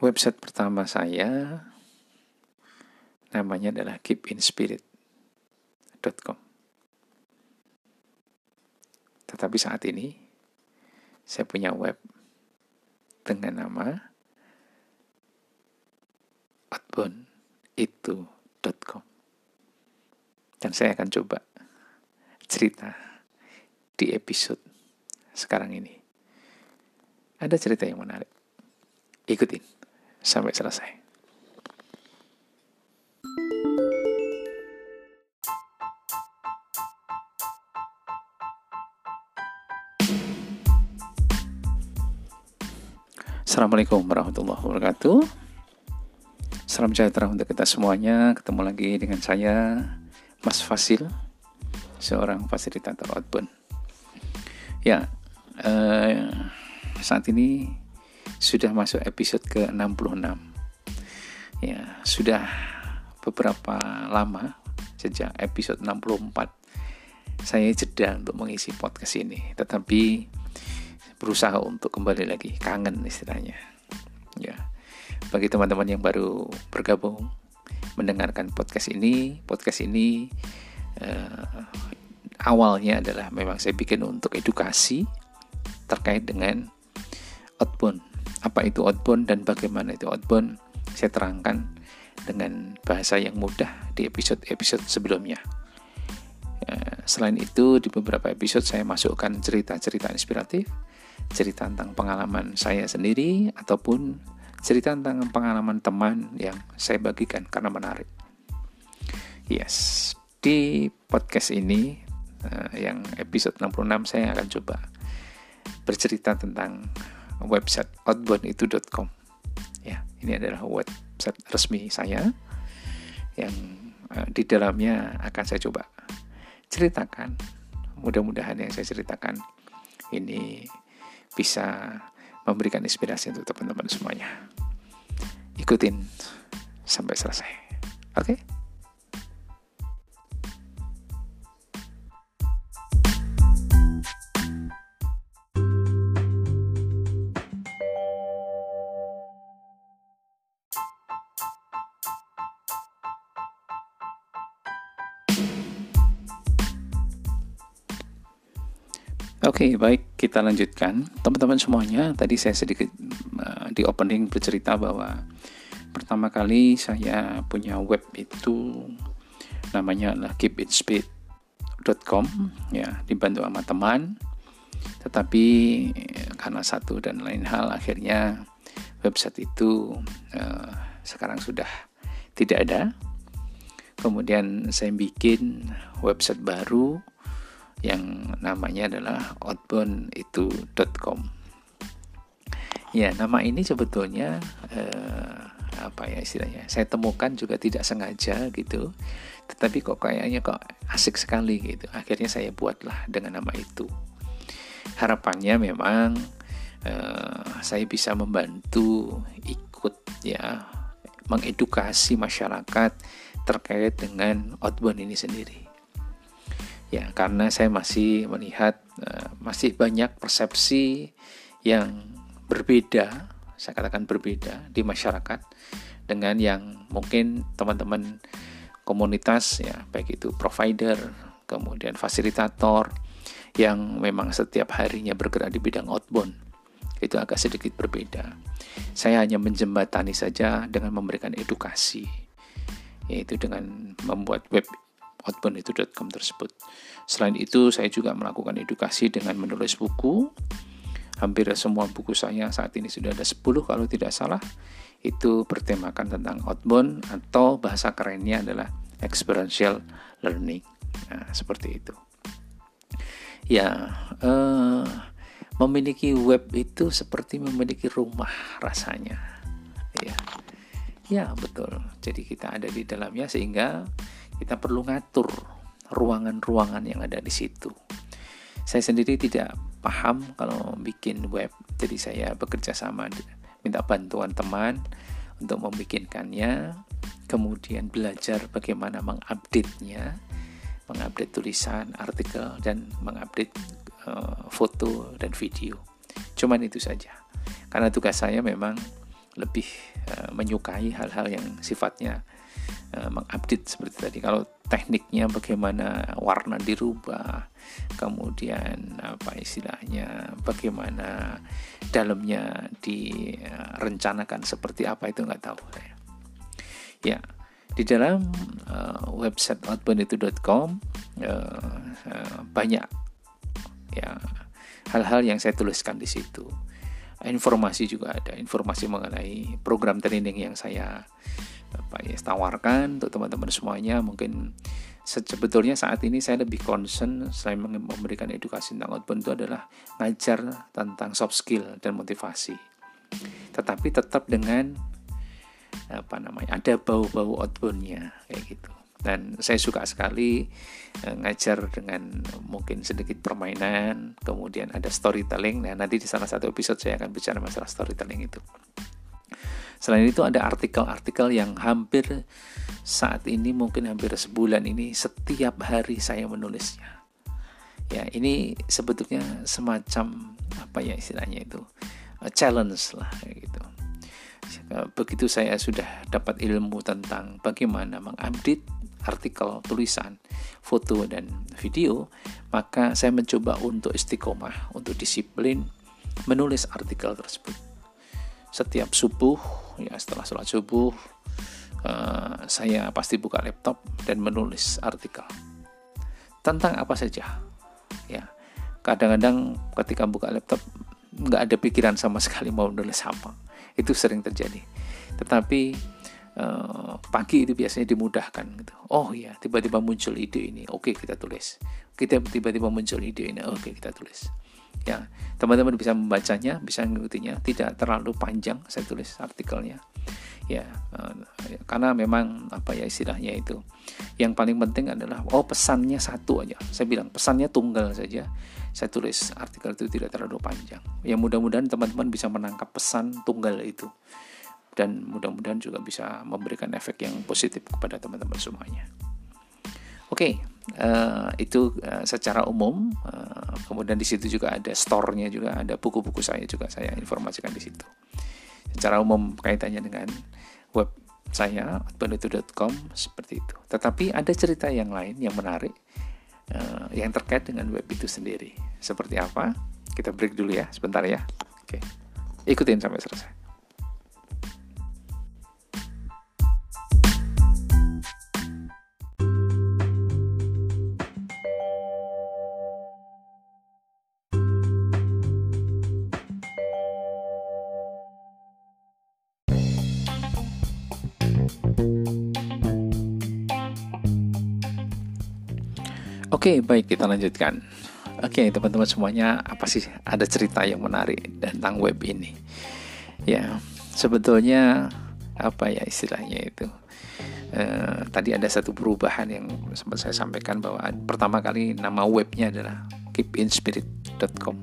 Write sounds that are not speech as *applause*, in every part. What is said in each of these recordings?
website pertama saya namanya adalah keepinspirit.com. Tetapi saat ini saya punya web dengan nama outbounditu.com dan saya akan coba cerita di episode sekarang ini. Ada cerita yang menarik. Ikutin sampai selesai. Assalamualaikum warahmatullahi wabarakatuh. Salam sejahtera untuk kita semuanya. Ketemu lagi dengan saya, Mas Fasil, seorang fasilitator outbound. Ya, eh, saat ini sudah masuk episode ke-66. Ya, sudah beberapa lama sejak episode 64 saya jeda untuk mengisi podcast ini. Tetapi berusaha untuk kembali lagi kangen istilahnya ya bagi teman-teman yang baru bergabung mendengarkan podcast ini podcast ini uh, awalnya adalah memang saya bikin untuk edukasi terkait dengan outbound apa itu outbound dan bagaimana itu outbound saya terangkan dengan bahasa yang mudah di episode-episode sebelumnya. Uh, selain itu, di beberapa episode saya masukkan cerita-cerita inspiratif cerita tentang pengalaman saya sendiri ataupun cerita tentang pengalaman teman yang saya bagikan karena menarik. Yes, di podcast ini uh, yang episode 66 saya akan coba bercerita tentang website outbounditu.com. Ya, ini adalah website resmi saya yang uh, di dalamnya akan saya coba ceritakan. Mudah-mudahan yang saya ceritakan ini bisa memberikan inspirasi untuk teman-teman semuanya. Ikutin sampai selesai. Oke? Okay? Oke, baik kita lanjutkan. Teman-teman semuanya, tadi saya sedikit uh, di opening bercerita bahwa pertama kali saya punya web itu namanya adalah keepitspeed.com ya, dibantu sama teman. Tetapi karena satu dan lain hal akhirnya website itu uh, sekarang sudah tidak ada. Kemudian saya bikin website baru yang namanya adalah outbounditu.com. Ya, nama ini sebetulnya eh, apa ya istilahnya? Saya temukan juga tidak sengaja gitu. Tetapi kok kayaknya kok asik sekali gitu. Akhirnya saya buatlah dengan nama itu. Harapannya memang eh, saya bisa membantu ikut ya mengedukasi masyarakat terkait dengan outbound ini sendiri ya karena saya masih melihat uh, masih banyak persepsi yang berbeda saya katakan berbeda di masyarakat dengan yang mungkin teman-teman komunitas ya baik itu provider kemudian fasilitator yang memang setiap harinya bergerak di bidang outbound itu agak sedikit berbeda. Saya hanya menjembatani saja dengan memberikan edukasi yaitu dengan membuat web outbounditu.com tersebut. Selain itu, saya juga melakukan edukasi dengan menulis buku. Hampir semua buku saya saat ini sudah ada 10 kalau tidak salah. Itu bertemakan tentang outbound atau bahasa kerennya adalah experiential learning. Nah, seperti itu. Ya, eh, memiliki web itu seperti memiliki rumah rasanya. Ya, ya betul. Jadi kita ada di dalamnya sehingga kita perlu ngatur ruangan-ruangan yang ada di situ. Saya sendiri tidak paham kalau bikin web, jadi saya bekerja sama minta bantuan teman untuk membikinkannya, kemudian belajar bagaimana mengupdate-nya, mengupdate tulisan, artikel, dan mengupdate uh, foto dan video. Cuman itu saja. Karena tugas saya memang lebih uh, menyukai hal-hal yang sifatnya uh, mengupdate seperti tadi. Kalau tekniknya bagaimana warna dirubah, kemudian apa istilahnya, bagaimana dalamnya direncanakan seperti apa itu nggak tahu. Ya, di dalam uh, website outbounditu.com uh, uh, banyak ya hal-hal yang saya tuliskan di situ informasi juga ada informasi mengenai program training yang saya apa ya tawarkan untuk teman-teman semuanya. Mungkin sebetulnya saat ini saya lebih concern selain memberikan edukasi tentang outbound itu adalah ngajar tentang soft skill dan motivasi. Tetapi tetap dengan apa namanya ada bau-bau outboundnya kayak gitu. Dan saya suka sekali uh, ngajar dengan mungkin sedikit permainan kemudian ada storytelling. Nah nanti di salah satu episode saya akan bicara masalah storytelling itu selain itu ada artikel-artikel yang hampir saat ini mungkin hampir sebulan ini setiap hari saya menulisnya ya ini sebetulnya semacam apa ya istilahnya itu challenge lah gitu begitu saya sudah dapat ilmu tentang bagaimana mengupdate artikel, tulisan, foto, dan video, maka saya mencoba untuk istiqomah, untuk disiplin menulis artikel tersebut. Setiap subuh, ya setelah sholat subuh, uh, saya pasti buka laptop dan menulis artikel tentang apa saja. Ya, kadang-kadang ketika buka laptop nggak ada pikiran sama *laughs* sekali mau menulis apa. Itu sering terjadi. Tetapi uh, pagi itu biasanya dimudahkan gitu. Oh iya, tiba-tiba muncul ide ini. Oke, kita tulis. Kita tiba-tiba muncul ide ini. Oke, kita tulis. Ya, teman-teman bisa membacanya, bisa mengikutinya. Tidak terlalu panjang saya tulis artikelnya. Ya, uh, karena memang apa ya istilahnya itu. Yang paling penting adalah oh pesannya satu aja. Saya bilang pesannya tunggal saja. Saya tulis artikel itu tidak terlalu panjang. Ya mudah-mudahan teman-teman bisa menangkap pesan tunggal itu dan mudah-mudahan juga bisa memberikan efek yang positif kepada teman-teman semuanya. Oke, okay, uh, eh, itu uh, secara umum. Uh, kemudian di situ juga ada store-nya juga, ada buku-buku saya juga saya informasikan di situ. Secara umum kaitannya dengan web saya outbounditu.com seperti itu. Tetapi ada cerita yang lain yang menarik uh, yang terkait dengan web itu sendiri. Seperti apa? Kita break dulu ya, sebentar ya. Oke, ikutin sampai selesai. Oke, baik kita lanjutkan. Oke, teman-teman semuanya, apa sih ada cerita yang menarik tentang web ini? Ya, sebetulnya apa ya istilahnya itu? Uh, tadi ada satu perubahan yang sempat saya sampaikan bahwa pertama kali nama webnya adalah keepinspirit.com.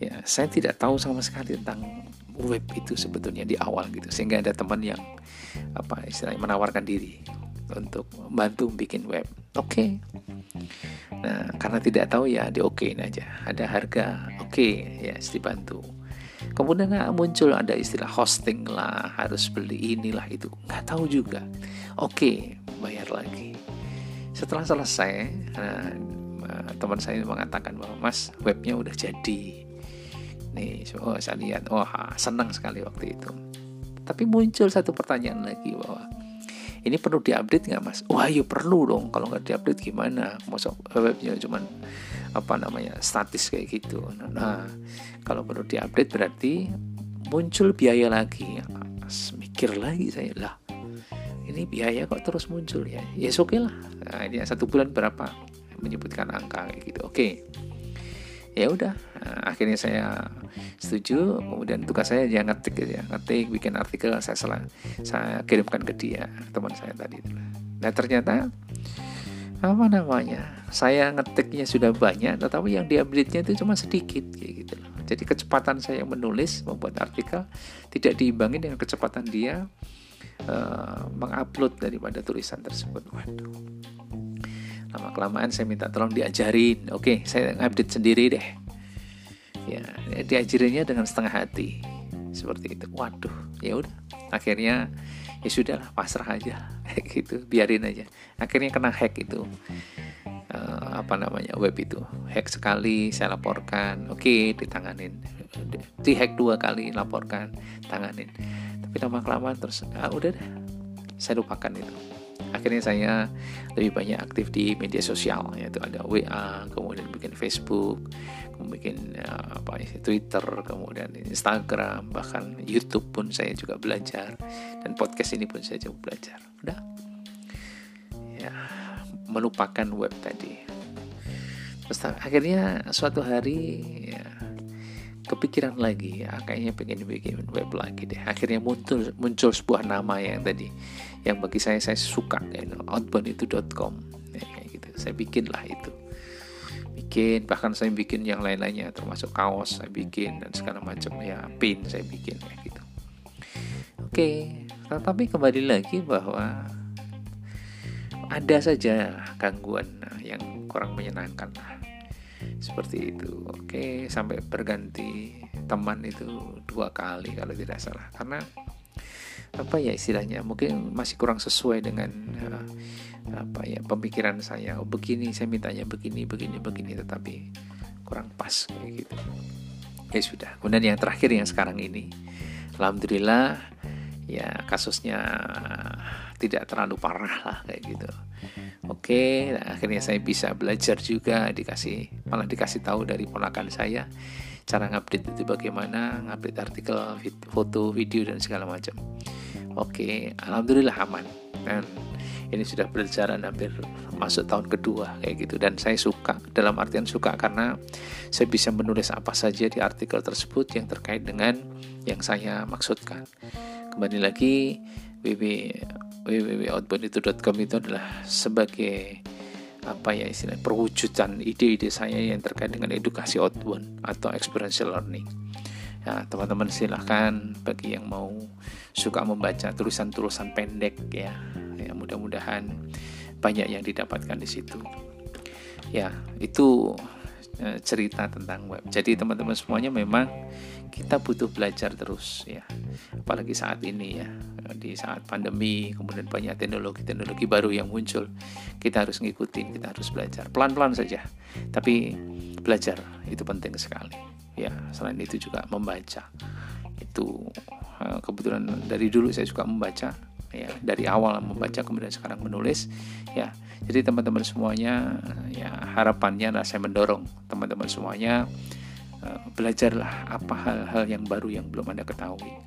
Ya, saya tidak tahu sama sekali tentang web itu sebetulnya di awal gitu, sehingga ada teman yang apa istilahnya menawarkan diri untuk bantu bikin web. Oke. Okay. Nah, karena tidak tahu ya di okein aja. Ada harga, oke, okay, ya dibantu. Kemudian nah, muncul ada istilah hosting lah, harus beli inilah itu. Nggak tahu juga. Oke, okay, bayar lagi. Setelah selesai, nah, teman saya mengatakan bahwa Mas webnya udah jadi. Nih, oh saya lihat, wah oh, senang sekali waktu itu. Tapi muncul satu pertanyaan lagi bahwa ini perlu diupdate nggak mas? Wah ya perlu dong. Kalau nggak diupdate gimana? Masuk webnya cuman apa namanya statis kayak gitu. Nah, kalau perlu diupdate berarti muncul biaya lagi. Mikir lagi saya lah. Ini biaya kok terus muncul ya? Ya oke okay lah. Nah, ini satu bulan berapa? Menyebutkan angka kayak gitu. Oke. Okay ya udah nah, akhirnya saya setuju. Kemudian tugas saya dia ngetik ya ngetik bikin artikel saya salah saya kirimkan ke dia teman saya tadi nah ternyata apa namanya saya ngetiknya sudah banyak tetapi yang diupdate nya itu cuma sedikit kayak gitu loh. Jadi kecepatan saya menulis membuat artikel tidak diimbangi dengan kecepatan dia uh, mengupload daripada tulisan tersebut. Waduh lama kelamaan saya minta tolong diajarin. Oke saya update sendiri deh. Ya diajarinya dengan setengah hati. Seperti itu. Waduh ya udah. Akhirnya ya sudahlah pasrah aja. *laughs* Gitu. Biarin aja. Akhirnya kena hack itu. Uh, apa namanya web itu. Hack sekali saya laporkan. Oke okay, ditanganin. Di hack dua kali laporkan tanganin. Tapi lama kelamaan terus ah, udah deh. Saya lupakan itu akhirnya saya lebih banyak aktif di media sosial yaitu ada WA kemudian bikin Facebook kemudian uh, apa ya, Twitter kemudian Instagram bahkan YouTube pun saya juga belajar dan podcast ini pun saya juga belajar. Udah. Ya melupakan web tadi. Terus akhirnya suatu hari ya, kepikiran lagi ya kayaknya pengen bikin web lagi deh. Akhirnya muncul muncul sebuah nama yang tadi yang bagi saya saya suka ya outbounditu.com ya, kayak gitu. Saya bikin lah itu. Bikin bahkan saya bikin yang lain-lainnya termasuk kaos saya bikin dan segala macam. Ya pin saya bikin kayak gitu. Oke tetapi kembali lagi bahwa ada saja gangguan yang kurang menyenangkan lah seperti itu. Oke sampai berganti teman itu dua kali kalau tidak salah. Karena apa ya istilahnya mungkin masih kurang sesuai dengan uh, apa ya pemikiran saya. Oh, begini saya mintanya begini begini begini tetapi kurang pas kayak gitu. Ya sudah. Kemudian yang terakhir yang sekarang ini. Alhamdulillah ya kasusnya tidak terlalu parah lah kayak gitu oke nah, akhirnya saya bisa belajar juga dikasih malah dikasih tahu dari ponakan saya cara ngupdate itu bagaimana ngupdate artikel foto video dan segala macam. Oke alhamdulillah aman. Dan ini sudah berjalan hampir masuk tahun kedua kayak gitu. Dan saya suka dalam artian suka karena saya bisa menulis apa saja di artikel tersebut yang terkait dengan yang saya maksudkan. Kembali lagi www.outbounditu.com itu adalah sebagai apa ya istilah perwujudan ide-ide saya yang terkait dengan edukasi outbound atau experiential learning Ya, teman-teman silahkan bagi yang mau suka membaca tulisan-tulisan pendek ya, ya mudah-mudahan banyak yang didapatkan di situ. Ya, itu e, cerita tentang web. Jadi teman-teman semuanya memang kita butuh belajar terus ya. Apalagi saat ini ya, di saat pandemi, kemudian banyak teknologi-teknologi baru yang muncul. Kita harus ngikutin, kita harus belajar. Pelan-pelan saja. Tapi belajar itu penting sekali ya selain itu juga membaca itu eh, kebetulan dari dulu saya suka membaca ya dari awal membaca kemudian sekarang menulis ya jadi teman-teman semuanya ya harapannya lah saya mendorong teman-teman semuanya belajarlah apa hal-hal yang baru yang belum anda ketahui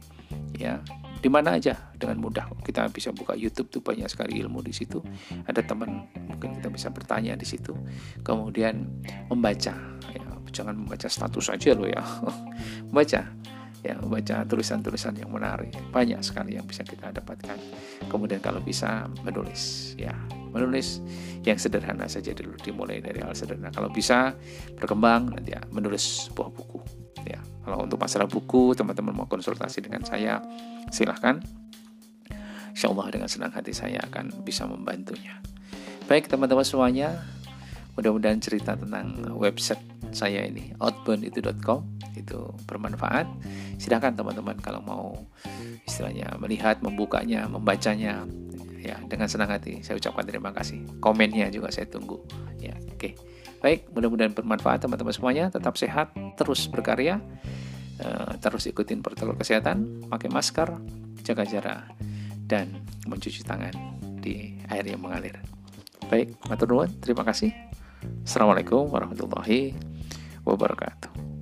ya di mana aja? Dengan mudah. Kita bisa buka YouTube tuh banyak sekali ilmu di situ. Ada teman mungkin kita bisa bertanya di situ. Kemudian membaca. Ya jangan membaca status saja loh ya. *laughs* Baca ya membaca tulisan-tulisan yang menarik. Banyak sekali yang bisa kita dapatkan. Kemudian kalau bisa menulis. Ya menulis yang sederhana saja dulu. Dimulai dari hal sederhana. Kalau bisa berkembang. Nanti ya menulis sebuah buku kalau untuk masalah buku teman-teman mau konsultasi dengan saya silahkan. Insya Allah dengan senang hati saya akan bisa membantunya. Baik teman-teman semuanya mudah-mudahan cerita tentang website saya ini outbounditu.com itu bermanfaat. Silahkan teman-teman kalau mau istilahnya melihat membukanya membacanya ya dengan senang hati saya ucapkan terima kasih. Komennya juga saya tunggu. Ya oke. okay. Baik mudah-mudahan bermanfaat teman-teman semuanya. Tetap sehat terus berkarya. Uh, terus ikutin protokol kesehatan pakai masker jaga jarak dan mencuci tangan di air yang mengalir. Baik matur nuwun. Terima kasih. Assalamualaikum warahmatullahi wabarakatuh.